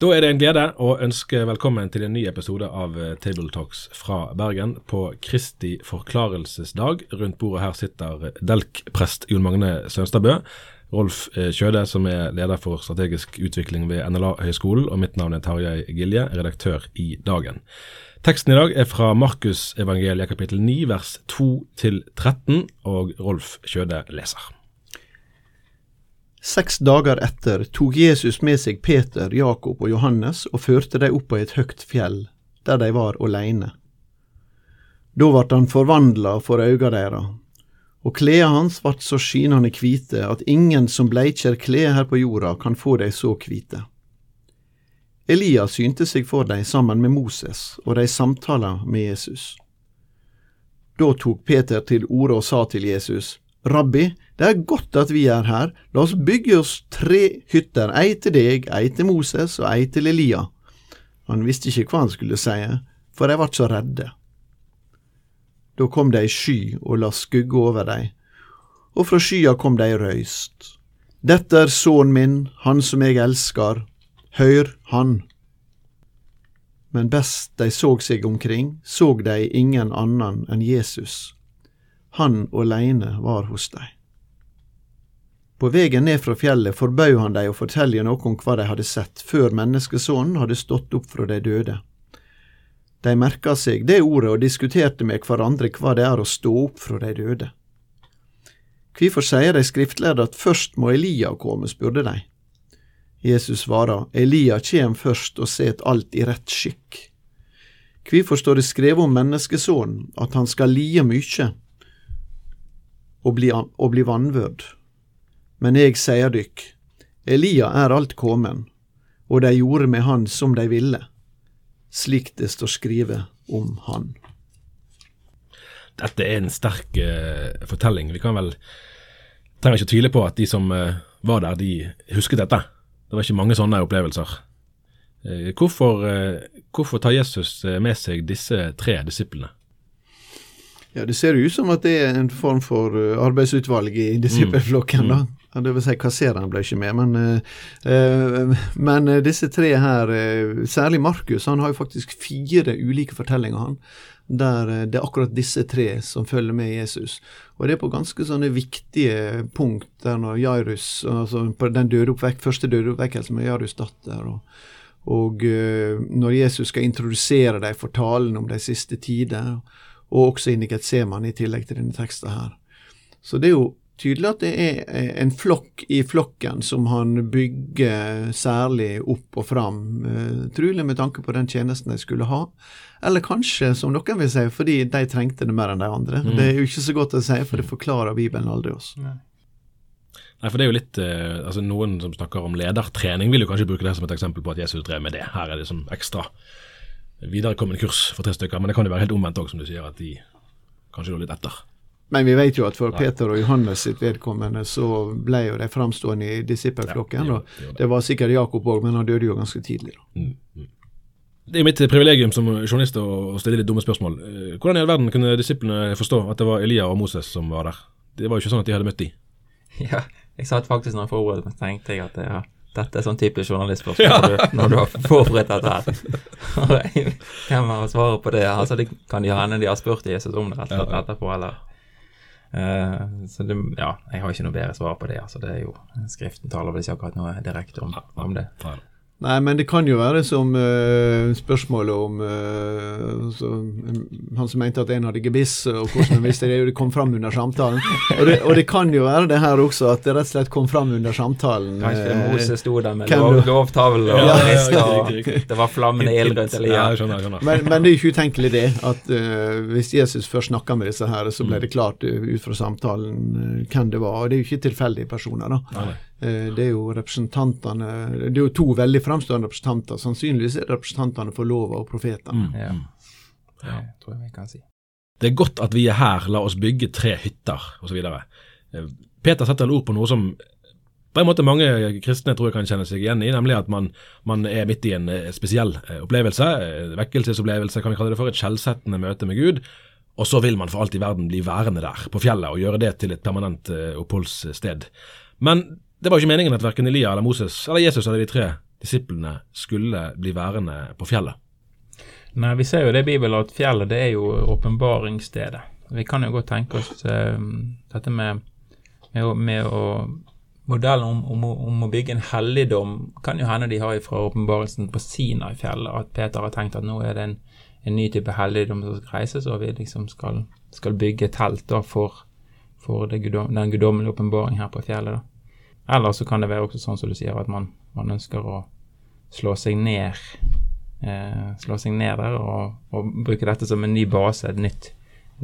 Da er det en glede å ønske velkommen til en ny episode av Tabletalks Table Talks fra Bergen på Kristi forklarelsesdag. Rundt bordet her sitter Delk-prest Jon Magne Sønstadbø, Rolf eh, Kjøde, som er leder for strategisk utvikling ved NLA-høgskolen, og mitt navn er Tarjei Gilje, redaktør i Dagen. Teksten i dag er fra Markusevangeliet kapittel 9 vers 2 til 13, og Rolf Kjøde leser. Seks dager etter tok Jesus med seg Peter, Jakob og Johannes og førte dem opp på et høgt fjell, der de var alene. Da vart han forvandla for auga deira, og kleda hans vart så skinande kvite at ingen som bleikjer klede her på jorda kan få dei så kvite. Elia synte seg for dem sammen med Moses, og de samtala med Jesus. Da tok Peter til orde og sa til Jesus, Rabbi, det er godt at vi er her, la oss bygge oss tre hytter, ei til deg, ei til Moses og ei til Elia. Han visste ikke hva han skulle si, for de ble så redde. Da kom det ei sky og la skugge over dei, og fra skya kom det ei røyst. Dette er sønnen min, han som jeg elskar, hør han. Men best de så seg omkring, så de ingen annen enn Jesus han åleine var hos dei. På vegen ned fra fjellet forbød han dem å fortelle noe om hva de hadde sett, før menneskesonen hadde stått opp fra de døde. De merka seg det ordet og diskuterte med hverandre hva det er å stå opp fra de døde. Hvorfor sier de skriftlærde at først må Elia komme, spurte de. Jesus svarer, Elia kjem først og set alt i rett skikk. Hvorfor står det skrevet om menneskesonen, at han skal lie mykje, og bli, og bli vanvørd. Men eg sier dykk, Elia er alt komen, og de gjorde med han som de ville, slik det står skrive om han. Dette er en sterk uh, fortelling. Vi kan vel trenger ikke tvile på at de som uh, var der, de husket dette. Det var ikke mange sånne opplevelser. Uh, hvorfor, hvorfor tar Jesus med seg disse tre disiplene? Ja, Det ser ut som at det er en form for arbeidsutvalg i disippelflokken. Mm. Ja, det vil si kassereren ble ikke med, men, uh, men uh, disse tre her, særlig Markus, han har jo faktisk fire ulike fortellinger, han. Der det er akkurat disse tre som følger med Jesus. Og det er på ganske sånne viktige punkt der når Jairus, altså på den dødeoppvekk, første dødeoppvekkelsen med Jairus' datter, og, og når Jesus skal introdusere dem for talen om de siste tider og også inn i Getsemane, i tillegg til denne teksten her. Så det er jo tydelig at det er en flokk i flokken som han bygger særlig opp og fram, uh, trolig med tanke på den tjenesten de skulle ha. Eller kanskje, som noen vil si, fordi de trengte det mer enn de andre. Mm. Det er jo ikke så godt å si, for det forklarer Bibelen aldri oss. Nei. Nei, for det er jo litt, uh, altså Noen som snakker om ledertrening, vil jo kanskje bruke det som et eksempel på at Jesus drev med det. Her er det som ekstra viderekommende kurs for tre stykker. Men det kan jo være helt omvendt òg, som du sier, at de kanskje lå litt etter. Men vi vet jo at for Peter og Johannes sitt vedkommende så ble jo de framstående i disippelflokken. Ja, det, det, det, var sikkert Jakob òg, men han døde jo ganske tidlig. da. Mm, mm. Det er mitt privilegium som journalist å stille litt dumme spørsmål. Eh, hvordan i all verden kunne disiplene forstå at det var Elia og Moses som var der? Det var jo ikke sånn at de hadde møtt de. Ja, jeg satt faktisk når jeg forberedte meg, tenkte jeg at ja, dette er sånn typisk journalistspørsmål ja. når, du, når, du har forberedt dette her. Hvem har svaret på det? Altså, det kan de hende de har spurt Jesus om det rett og slett etterpå, eller uh, Så det, ja, jeg har ikke noe bedre svar på det. Altså, det er jo Skriften taler vel ikke akkurat noe direkte om, om det. Nei, men det kan jo være som uh, spørsmålet om uh, så, Han som mente at en hadde gebiss, og hvordan han visste det. Det kom fram under samtalen. Og det, og det, kan jo være det her også, at det rett og slett kom fram under samtalen. Kanskje Moses sto der med lov, lovtavle og ja, ja, og det var flammende ild rundt Elia. Men, men, det er jo ikke utenkelig det, at uh, hvis Jesus først snakka med disse her, så ble mm. det klart ut fra samtalen hvem det var. Og det er jo ikke tilfeldige personer, da. Nei, det er jo representantene Det er jo to veldig framstående representanter. Sannsynligvis er det representantene for lova og profetene. Mm. Ja. Det tror jeg vi kan si. Det er godt at vi er her, la oss bygge tre hytter osv. Eh, Peter setter ord på noe som på en måte mange kristne tror jeg kan kjenne seg igjen i, nemlig at man, man er midt i en eh, spesiell eh, opplevelse, eh, vekkelsesopplevelse, kan vi kalle det for, et skjellsettende møte med Gud. Og så vil man for alt i verden bli værende der, på fjellet, og gjøre det til et permanent oppholdssted. Men det var jo ikke meningen at verken Elia eller Moses eller Jesus eller de tre disiplene skulle bli værende på fjellet. Nei, vi ser jo det i Bibelen at fjellet det er jo åpenbaringsstedet. Vi kan jo godt tenke oss uh, dette med, med, med å modellen om, om, om, å bygge en helligdom kan jo hende de har fra åpenbarelsen på Sinai-fjellet, at Peter har tenkt at nå er det en, en ny type helligdom som skal reises, og vi liksom skal, skal bygge telt da for, for gudom, den guddommelige åpenbaring her på fjellet. da. Eller så kan det være også sånn som du sier, at man, man ønsker å slå seg ned eh, slå seg ned der og, og, bruke dette som en ny base, et nytt,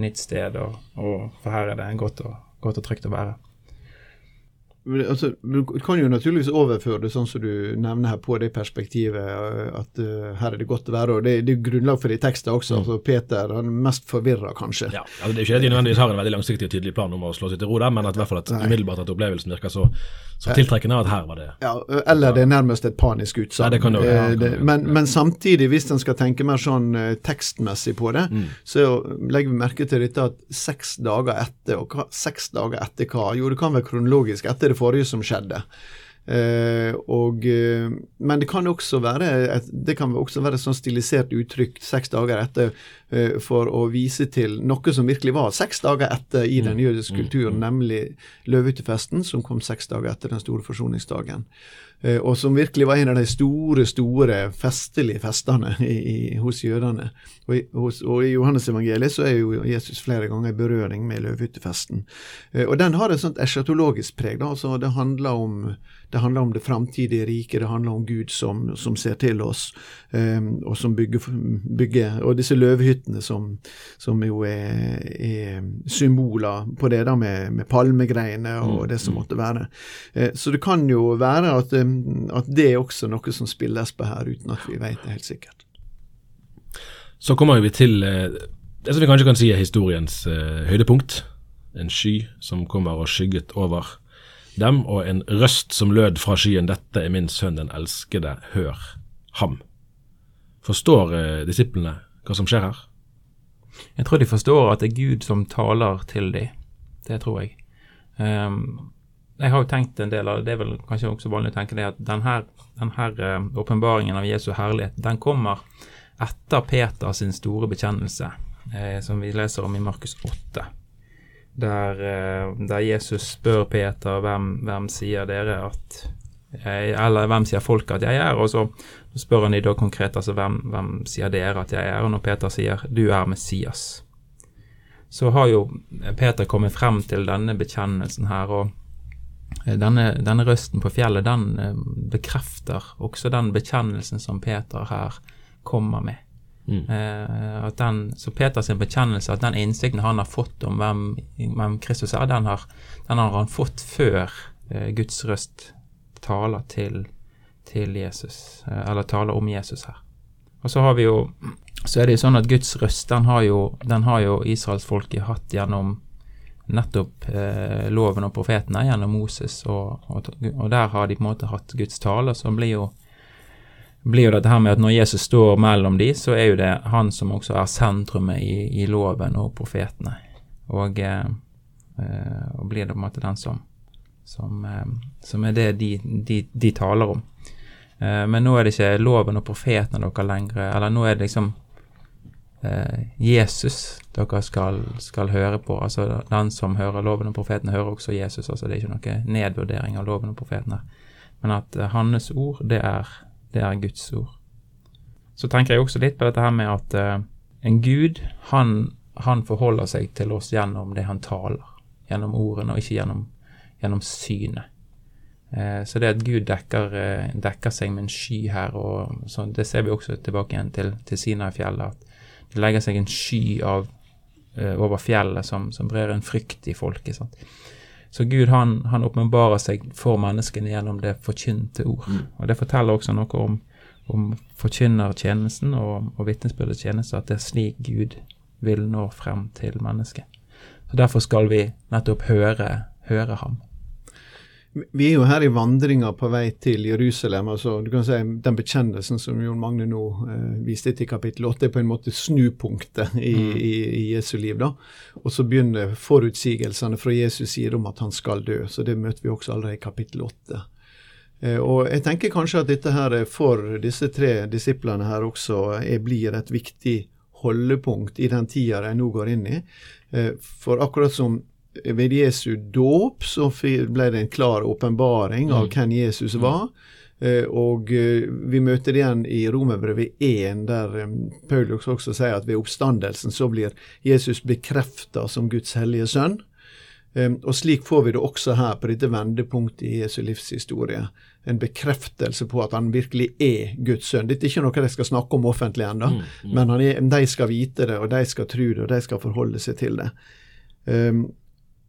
nytt sted. Og, og, for her er det godt og, godt og trygt å være. Altså, du kan jo naturligvis overføre det sånn som du nevner her på det perspektivet at uh, her er det godt å være. og Det, det er grunnlag for det i teksten også. Mm. altså Peter han er mest forvirra, kanskje. Ja, altså, Det er jo ikke det de nødvendigvis har en veldig langsiktig og tydelig plan om å slå seg til ro der, men at i hvert fall at umiddelbart at opplevelsen virker så, så tiltrekkende at her var det Ja, Eller det er nærmest et panisk utsagn. Ja, det ja, eh, men, men, samtidig, hvis en skal tenke mer sånn tekstmessig på det, mm. så legger vi merke til dette at seks dager etter, og hva, seks dager etter hva? Jo, det kan være kronologisk etter det det forrige som skjedde. Uh, og, uh, men det kan også være et, det kan også være et sånn stilisert uttrykk seks dager etter uh, for å vise til noe som virkelig var seks dager etter i den mm. jødiske mm. kulturen, mm. nemlig løvehyttefesten, som kom seks dager etter den store forsoningsdagen. Eh, og som virkelig var en av de store, store festelige festene i, i, hos jødene. Og i, hos, og i Johannes-evangeliet så er jo Jesus flere ganger i berøring med løvehyttefesten. Eh, og den har et sånt eschatologisk preg. da, altså Det handler om det handler om det framtidige riket, det handler om Gud som, som ser til oss, um, og som bygger, bygger, Og disse løvehyttene som, som jo er, er, symboler på det da med, med palmegreiene og mm, det som mm. måtte være. Så det kan jo være at, at det er også noe som spilles på her, uten at vi vet det helt sikkert. Så kommer vi til uh, det som vi kanskje kan si er historiens uh, høydepunkt. En sky som kommer og skygget over dem, og en røst som lød fra skyen, dette er min sønn den elskede, hør ham. Forstår eh, disiplene hva som skjer her? Jeg tror de forstår at det er Gud som taler til dem. Det tror jeg. Um, jeg har jo tenkt en del av det, det er vel kanskje også vanlig å tenke det, at denne, eh, åpenbaringen av Jesu herlighet, den kommer etter Peter sin store bekjennelse, eh, som vi leser om i Markus 8 der, eh, der, Jesus spør Peter hvem, hvem sier dere at jeg, Eller hvem sier folk at jeg er? Og så spør han de da konkret altså hvem, hvem sier dere at jeg er? Og når Peter sier du er Messias, så har jo Peter kommet frem til denne bekjennelsen her. og denne, denne røsten på fjellet den eh, bekrefter også den bekjennelsen som Peter her kommer med. Mm. Eh, den, så Peters bekjennelse, at den innsikten han har fått om hvem, hvem Kristus er, den har, den har, han fått før eh, Guds røst taler til, til Jesus, eh, eller taler om Jesus her. Og så har vi jo så er det jo sånn at Guds røst, den har jo, den har jo israelsfolket hatt gjennom nettopp eh, loven og profetene, gjennom Moses, og, og, og, der har de på en måte hatt Guds tale, så blir jo blir jo dette her med at når Jesus står mellom de, så er jo det han som også er sentrumet i, i loven og profetene. Og, eh, eh, og, blir det på en måte den som, som, eh, som er det de, de, de taler om. Eh, men nå er det ikke loven og profetene dere lenger Eller nå er det liksom Jesus dere skal, skal, høre på. Altså den som hører loven og profetene, hører også Jesus. Altså det er ikke noe nedvurdering av loven og profetene. Men at eh, hans ord, det er det er Guds ord. Så tenker jeg også litt på dette her med at uh, en Gud, han, han, forholder seg til oss gjennom det han taler. Gjennom ordene, og ikke gjennom, gjennom synet. Så det at Gud dekker, dekker, seg med en sky her, og så, det ser vi også tilbake igjen til, til Sinai-fjellet, at det legger seg en sky av, over fjellet som, som brer en frykt i folket. sant? Så Gud han, han åpenbarer seg for menneskene gjennom det forkynte ord. Mm. Og Det forteller også noe om, om forkynnertjenesten og, og vitnesbyrdets tjeneste, at det er slik Gud vil nå frem til mennesket. Så Derfor skal vi nettopp høre, høre ham. Vi er jo her i vandringa på vei til Jerusalem. altså du kan si Den bekjennelsen som Jon Magne nå eh, viste til kapittel 8, er på en måte snupunktet i, mm. i, i, Jesu liv. da. Og så begynner forutsigelsene fra Jesus side om at han skal dø. så Det møter vi også allerede i kapittel 8. Eh, og Jeg tenker kanskje at dette her for disse tre disiplene her også er, blir et viktig holdepunkt i den tida de nå går inn i. Eh, for akkurat som ved Jesu dåp så ble det en klar åpenbaring av mm. hvem Jesus mm. var. Uh, og uh, vi møter det igjen i Romerbrevet 1, der um, Paulus også sier at ved oppstandelsen så blir Jesus bekrefta som Guds hellige sønn. Og slik får vi det også her på dette vendepunktet i Jesu livshistorie. En bekreftelse på at han virkelig er Guds sønn. Dette er ikke noe de skal snakke om offentlig ennå, mm, mm. men er, de skal vite det, og de skal tro det, og de skal forholde seg til det. Um,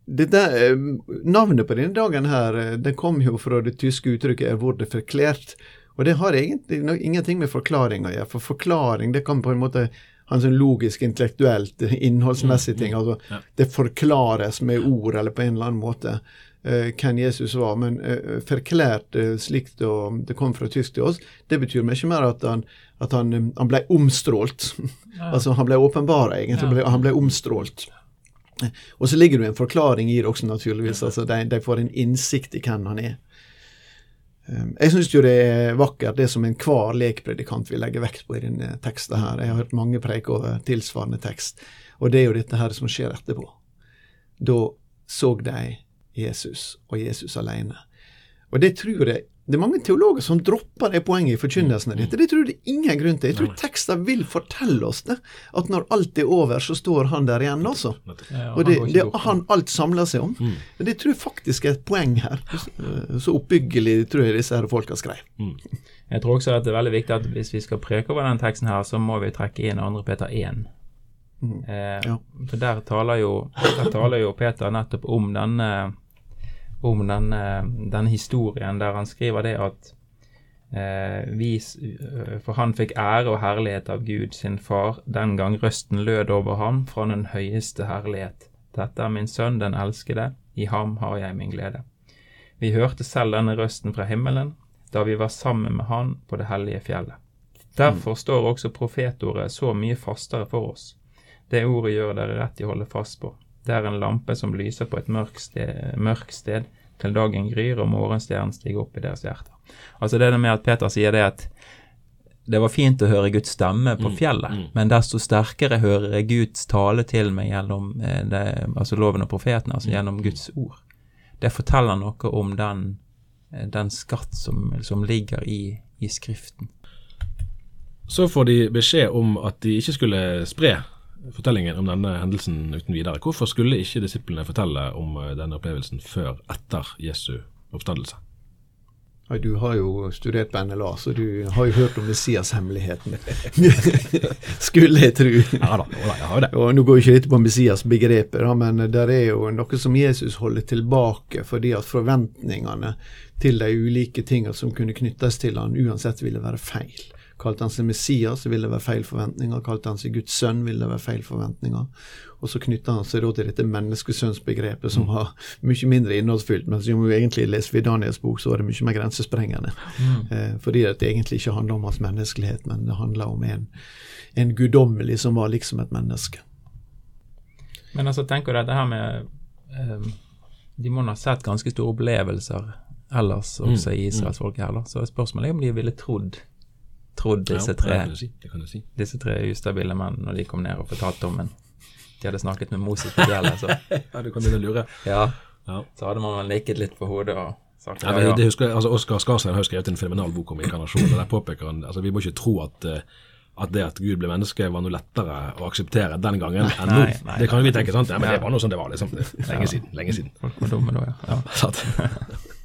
dette, eh, navnet på denne dagen her, eh, det kom jo fra det tyske uttrykket 'er wurde forklært Og det har egentlig no, ingenting med forklaring å gjøre. For forklaring det kan på en måte ha en sånn logisk, intellektuelt, innholdsmessig mm, ting. Mm, altså ja. Det forklares med ord eller på en eller annen måte uh, hvem Jesus var. Men uh, forklært uh, slik det kom fra tysk til oss, det betyr mye mer at han, at han, han ble omstrålt. Ja. altså han ble åpenbara, egentlig. Ja. Han ble omstrålt. Og så ligger det en forklaring i det også, naturligvis. altså De, de får en innsikt i hvem han er. Um, jeg syns jo det er vakkert, det som enhver lekpredikant vil legge vekt på i denne teksten her. Jeg har hørt mange preike over tilsvarende tekst, og det er jo dette her som skjer etterpå. Da så de Jesus, og Jesus alene. Og det tror jeg det er mange teologer som dropper det poenget i forkynnelsen av dette. Det tror jeg det er ingen grunn til. Jeg tror teksten vil fortelle oss det. At når alt er over, så står han der igjen også. Og det, det han alt samler seg om. Mm. Men det tror jeg faktisk er et poeng her. Så oppbyggelig tror jeg disse her folka skrev. Mm. Jeg tror også at det er veldig viktig at hvis vi skal preke over den teksten her, så må vi trekke inn 2. Peter 1. Mm. Eh, ja. For der taler, jo, der taler jo Peter nettopp om denne om denne, denne, historien der han skriver det at eh, vi, eh, For han fikk ære og herlighet av Gud sin far den gang røsten lød over ham fra den høyeste herlighet. Dette er min sønn, den elskede, i ham har jeg min glede. Vi hørte selv denne røsten fra himmelen da vi var sammen med han på det hellige fjellet. Derfor står også profetordet så mye fastere for oss. Det ordet gjør dere rett i å holde fast på. Det er en lampe som lyser på et mørkt sted, mørk sted til dagen gryr og morgenstjernen stiger opp i deres hjerter. Altså det med at Peter sier det at det var fint å høre Guds stemme på mm, fjellet, mm, mm. men desto sterkere hører jeg Guds tale til meg gjennom eh, det, altså loven og profeten, altså mm. gjennom Guds ord. Det forteller noe om den, eh, den skatt som, som ligger i, i Skriften. Så får de beskjed om at de ikke skulle spre fortellingen om denne hendelsen uten videre. Hvorfor skulle ikke disiplene fortelle om eh, denne opplevelsen før etter Jesu oppstandelse? Du har jo studert på NLA, så du har jo hørt om Messias-hemmeligheten. Skulle jeg tro. Ja da, jeg har det. Og Nå går jo ikke dette på Messias-begrepet, men det er jo noe som Jesus holder tilbake fordi at forventningene til de ulike tingene som kunne knyttes til han uansett ville være feil. Kalte han seg Messias, ville det være feil forventninger. Kalte han seg Guds sønn, ville det være feil forventninger. Og så knytta han seg da til dette menneskesønnsbegrepet, som mm. var mye mindre innholdsfylt. Men som jo egentlig leser vi Daniels bok, så var det mye mer grensesprengende. Mm. Eh, fordi det egentlig ikke handler om hans menneskelighet, men det handler om en, en guddommelig som var liksom et menneske. Men altså, tenker du dette her med um, De må ha sett ganske store opplevelser ellers også mm. i israelsfolket her, da. Så spørsmålet er om de ville trodd trodd disse tre, ja, si. si. disse tre ustabile menn når de kom ned og fortalte om en De hadde snakket med Moses på fjellet, så Ja, du kan begynne å lure. Ja. ja. Så hadde man vel nikket litt på hodet og sagt ja. ja, det husker, altså Oskar Skarstein har skrevet en fenomenal bok om inkarnasjon. og der påpeker han, altså Vi må ikke tro at uh, at det at Gud ble menneske, var noe lettere å akseptere den gangen enn nå. Det kan jo vi tenke, sant? Ja, men det var noe sånn det var, liksom. Lenge siden. Lenge siden. Folk var dumme da, ja. ja.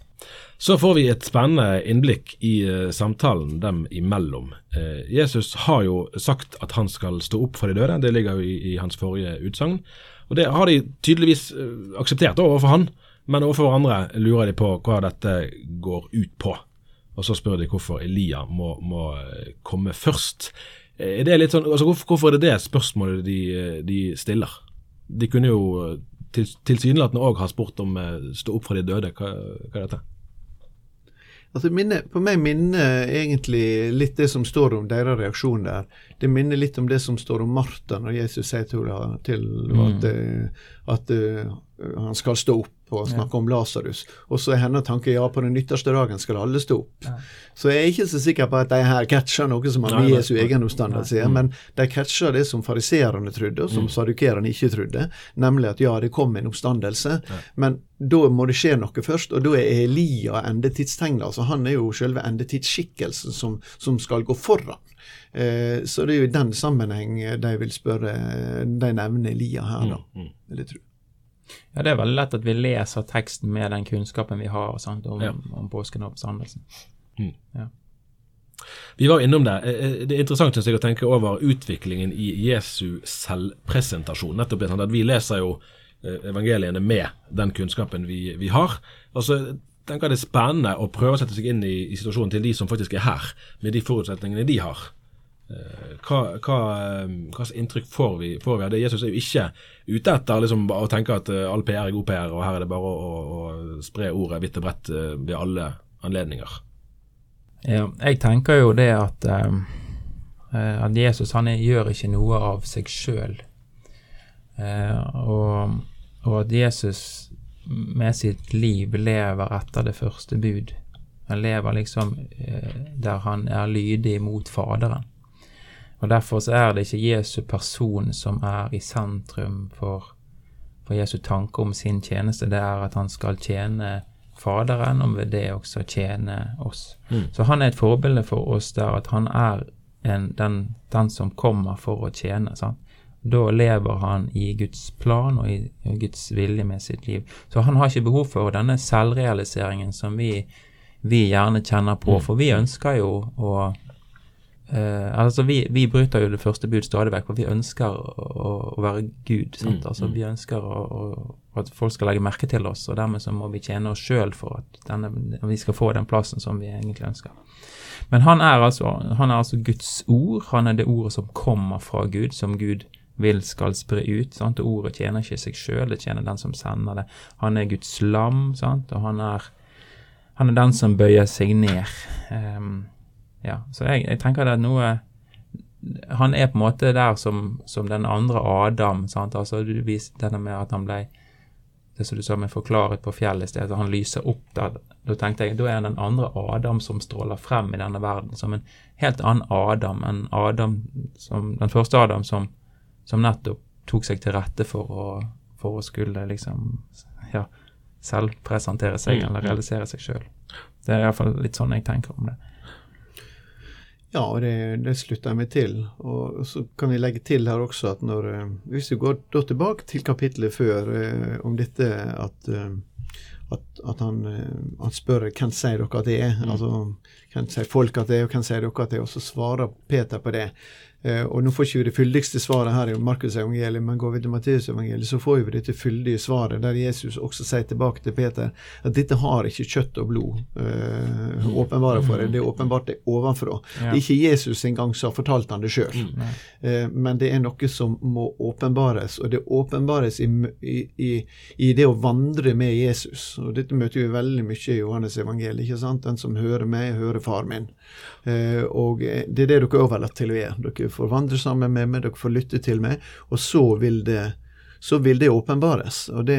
Så får vi et spennende innblikk i uh, samtalen dem imellom. Uh, Jesus har jo sagt at han skal stå opp for de døde, det ligger jo i, i hans forrige utsagn. Og det har de tydeligvis uh, akseptert overfor han, men overfor hverandre lurer de på hva dette går ut på. Og så spør de hvorfor Elia må, må komme først. Er det litt sånn, altså hvorfor, er det det spørsmålet de, de stiller? De kunne jo til, tilsynelatende òg ha spurt om eh, stå opp fra de døde. Hva, hva er dette? Altså, minne, på meg minner egentlig litt det som står om deres reaksjon der. Det minner litt om det som står om Martha når Jesus sier til henne at, mm. at uh, han skal stå opp og snakke om Lasarus. Og så er hennes tanke ja, på den ytterste dagen skal alle stå opp. Ja. Så jeg er ikke så sikker på at de her catcher noe som han Jesu egen oppstandelse å gjøre, men de catcher det som fariseerne trodde, og som sadukerene ikke trodde, nemlig at ja, det kom en oppstandelse, men da må det skje noe først, og da er Elia endetidstegnet. Altså, han er jo selve endetidsskikkelsen som, som skal gå foran. Eh, så det er jo i den sammenheng de vil spørre De nevner Elia her, da, Mm, vil jeg tro. Ja, det er veldig lett at vi leser teksten med den kunnskapen vi har sant, om, Ja. om påsken og oppstandelsen. Vi var innom det. Eh, eh, Det er interessant synes jeg, å tenke over utviklingen i Jesu selvpresentasjon. Nettopp det at Vi leser jo eh, evangeliene med den kunnskapen vi, vi har. Og så tenker jeg det er spennende å prøve å sette seg inn i, i situasjonen til de som faktisk er her, med de forutsetningene de har. Eh, Hva, hva, eh, hva inntrykk får vi, får vi av det? Jesus er jo ikke ute etter liksom, å tenke at eh, all PR er god PR, og her er det bare å, å, å spre ordet vidt og bredt eh, ved alle anledninger. Ja, jeg tenker jo det at, eh, eh, at Jesus han gjør ikke noe av seg sjøl. og, og at Jesus med sitt liv lever etter det første bud. Han lever liksom der han er lydig mot Faderen. Og Derfor så er det ikke Jesu person som er i sentrum for, for Jesu tanke om sin tjeneste. Det er at han skal tjene Faderen, og ved det også tjene oss. Så han er et forbilde for oss der at han er en, den, den som kommer for å tjene. Sant? Da lever han i Guds plan og i, i Guds vilje med sitt liv. Så han har ikke behov for denne selvrealiseringen som vi, vi gjerne kjenner på, for vi ønsker jo å eh, altså vi, vi bryter jo det første bud stadig vekk, for vi ønsker å, å være Gud. Sant? Altså Vi ønsker å, at folk skal legge merke til oss, og dermed så må vi tjene oss sjøl for at denne, vi skal få den plassen som vi egentlig ønsker. Men han er, altså, han er altså Guds ord. Han er det ordet som kommer fra Gud, som Gud vil skal spre ut. Sant? Og ordet tjener ikke seg sjøl, det tjener den som sender det. Han er Guds lam, sant? og han er, han er den som bøyer seg ned. Ehm, ja, så jeg, jeg tenker det er noe Han er på en måte der som, som den andre Adam. Sant? Altså, du viste denne med at han ble det som du sa med forklaret på fjellet i sted, at han lyser opp der. Da tenkte jeg, da er han den andre Adam som stråler frem i denne verden, som en helt annen Adam. En Adam som, den første Adam som, som nettopp tok seg til rette for å, for å skulle liksom ja, selvpresentere seg Mm, eller mm. realisere seg sjøl. Det er iallfall litt sånn jeg tenker om det. Ja, og det, det slutter jeg meg til. Og så kan vi legge til her også at når eh, Hvis vi går tilbake til kapittelet før eh, om dette at, eh, at, at han, eh, han spør hvem sier dere at det er? Altså, hvem sier folk at det er, og hvem sier dere at det er? Og så svarer Peter på det. Eh, og nå får ikke vi det fyldigste svaret her i Markus evangeliet, men går vi til Matteus evangeliet, så får vi dette fyldige svaret, der Jesus også sier tilbake til Peter at dette har ikke kjøtt og blod eh, åpenbare for deg, det er åpenbart det ovenfra. Det er ikke Jesus engang som har fortalt han det sjøl, eh, men det er noe som må åpenbares, og det åpenbares i, i, i, i det å vandre med Jesus. Og dette møter vi veldig mye i Johannes evangeliet, ikke sant? Den som hører meg, hører far min. Eh, og det er det dere overlater til å gjøre. Dere får vandre sammen med meg, dere får lytte til meg, og så vil det, så vil det åpenbares. Og, det,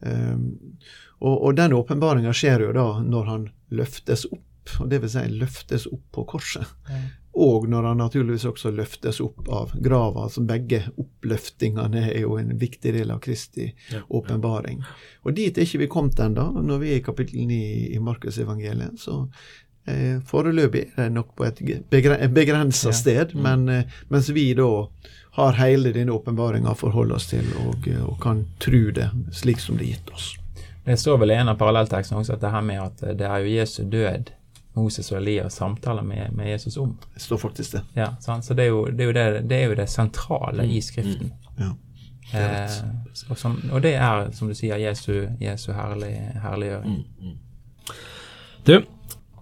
eh, og, og den åpenbaringa skjer jo da når han løftes opp, og det vil si løftes opp på korset. Og når han naturligvis også løftes opp av grava. altså Begge oppløftingene er jo en viktig del av Kristi Ja. åpenbaring. Og dit er ikke vi kommet ennå. Når vi er i kapittel 9 i Markusevangeliet, så foreløpig er det nok på et begre begrensa Ja. sted, men eh, mens vi da har hele denne åpenbaringa å forholde oss til, og, eh, og kan tro det slik som det er gitt oss. Det står vel i en av parallelltekstene også at det her med at det er jo Jesu død Moses og Elias samtaler med, med Jesus om. Det står faktisk det. Ja, sant? Så det er, jo, det, er jo det, det er jo det sentrale i Skriften. Ja. er rett. Eh, og, som, og det er, som du sier, Jesu, Jesu herlig, herliggjøring. Du,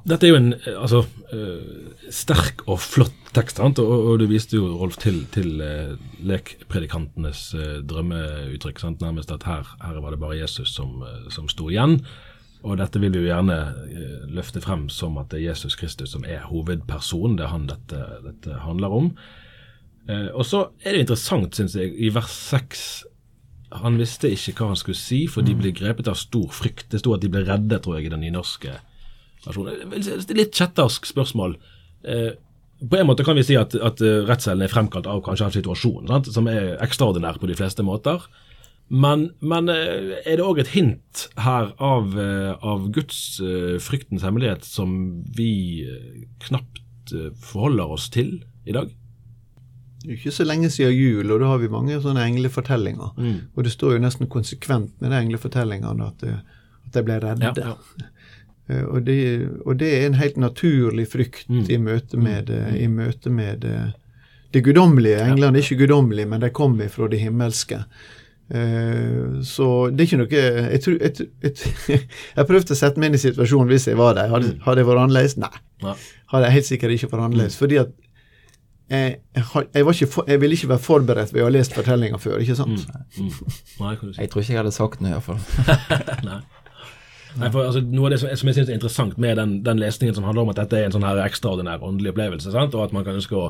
dette er jo en eh, altså, uh, sterk og flott tekst? Og, og, du viste jo, Rolf, til, til uh, lekpredikantenes drømmeuttrykk. Sant? Nærmest at her, her, var det bare Jesus som, som sto igjen. Og dette vil vi jo gjerne løfte frem som at det er Jesus Kristus som er hovedpersonen. Det er han dette, dette handler om. og så er det interessant, syns jeg, i vers 6 han visste ikke hva han skulle si, for de mm. ble grepet av stor frykt. Det sto at de ble redde, tror jeg, i den nynorske litt kjettersk spørsmål. Eh, på en måte kan vi si at, at eh, redselen er fremkalt av kanskje en situasjon, sant? som er ekstraordinær på de fleste måter. Men, men eh, er det òg et hint her av, av Guds fryktens hemmelighet som vi knapt forholder oss til i dag? Det er ikke så lenge siden jul, og da har vi mange sånne englefortellinger. Mm. Og det står jo nesten konsekvent med de englefortellingene at, at de ble redde. Ja, ja. Eh, og det, og det, er en helt naturlig frykt mm. i møte med, mm. i møte med eh, det guddommelige. England er ikke guddommelig, men de kommer fra det himmelske. Uh, så det er ikke noe Jeg, tror, jeg, jeg, jeg prøvde å sette meg inn i situasjonen hvis jeg var der. Hadde, mm. hadde jeg vært annerledes? Nei. Ja. Hadde jeg helt sikkert ikke vært annerledes. Mm. Fordi at jeg, jeg, for, jeg, ville ikke være forberedt ved å ha lest fortellinga før, ikke sant? Mm. Mm. Nei, jeg tror ikke jeg hadde sagt noe, iallfall. Nei. For altså, Noe av det som, som jeg synes er interessant med den, den, lesningen som handler om at dette er en sånn her ekstraordinær åndelig opplevelse, sant? og at man kan ønske å,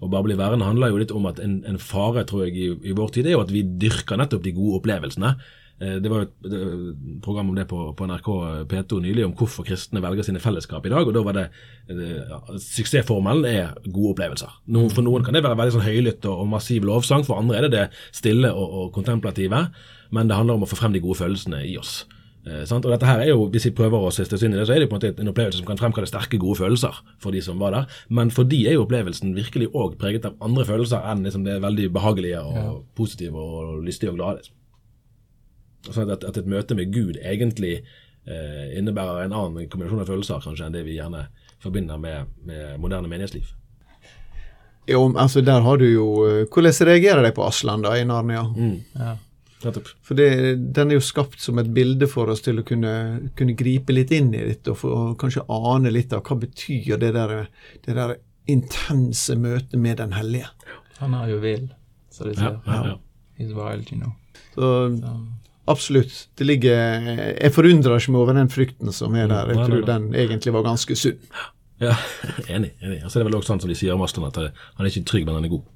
å bare bli værende, handler jo litt om at en, en fare tror jeg, i, i, vår tid er jo at vi dyrker nettopp de gode opplevelsene. Eh, det var jo et, program om det på, på, NRK P2 nylig, om hvorfor kristne velger sine fellesskap i dag. og da var det, ja, Suksessformelen er gode opplevelser. Noen, for noen kan det være veldig sånn høylytt og, og, massiv lovsang, for andre er det det stille og, og kontemplative. Men det handler om å få frem de gode følelsene i oss. Eh, og dette her er jo, Hvis vi prøver å siste oss inn i det, så er det på en måte en opplevelse som kan fremkalle sterke, gode følelser for de som var der. Men for de er jo opplevelsen virkelig òg preget av andre følelser enn liksom det veldig behagelige og ja. positive og lystige og glade. Sånn at, at, et møte med Gud egentlig eh, innebærer en annen kombinasjon av følelser kanskje enn det vi gjerne forbinder med, med moderne menighetsliv. Jo, altså der har du jo eh, Hvordan reagerer de på Aslan da i Narnia? Mm. Ja. For det, den er jo skapt som et bilde for oss til å kunne, kunne gripe litt inn i dette og, for, og, kanskje ane litt av hva betyr det der, det der intense møtet med Den hellige. Han er jo vill, så de sier. Ja, ja, ja. He's wild, you know. Så, så. Absolutt. Det ligger Jeg forundrer ikke meg over den frykten som er der. Jeg tror den egentlig var ganske sunn. Ja, enig. enig. Altså, det er vel også sånn som de sier om Aston, at han er ikke trygg, men han er god.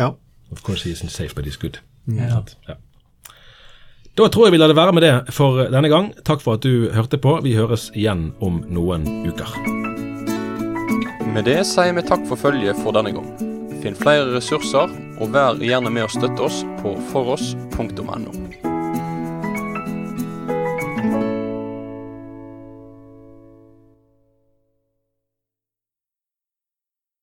Ja. Of course he isn't safe, but he's good. Ja. ja. Da tror jeg vi lar det være med det for denne gang. Takk for at du hørte på. Vi høres igjen om noen uker. Med det sier vi takk for følget for denne gang. Finn flere ressurser, og vær gjerne med å støtte oss på foross.no.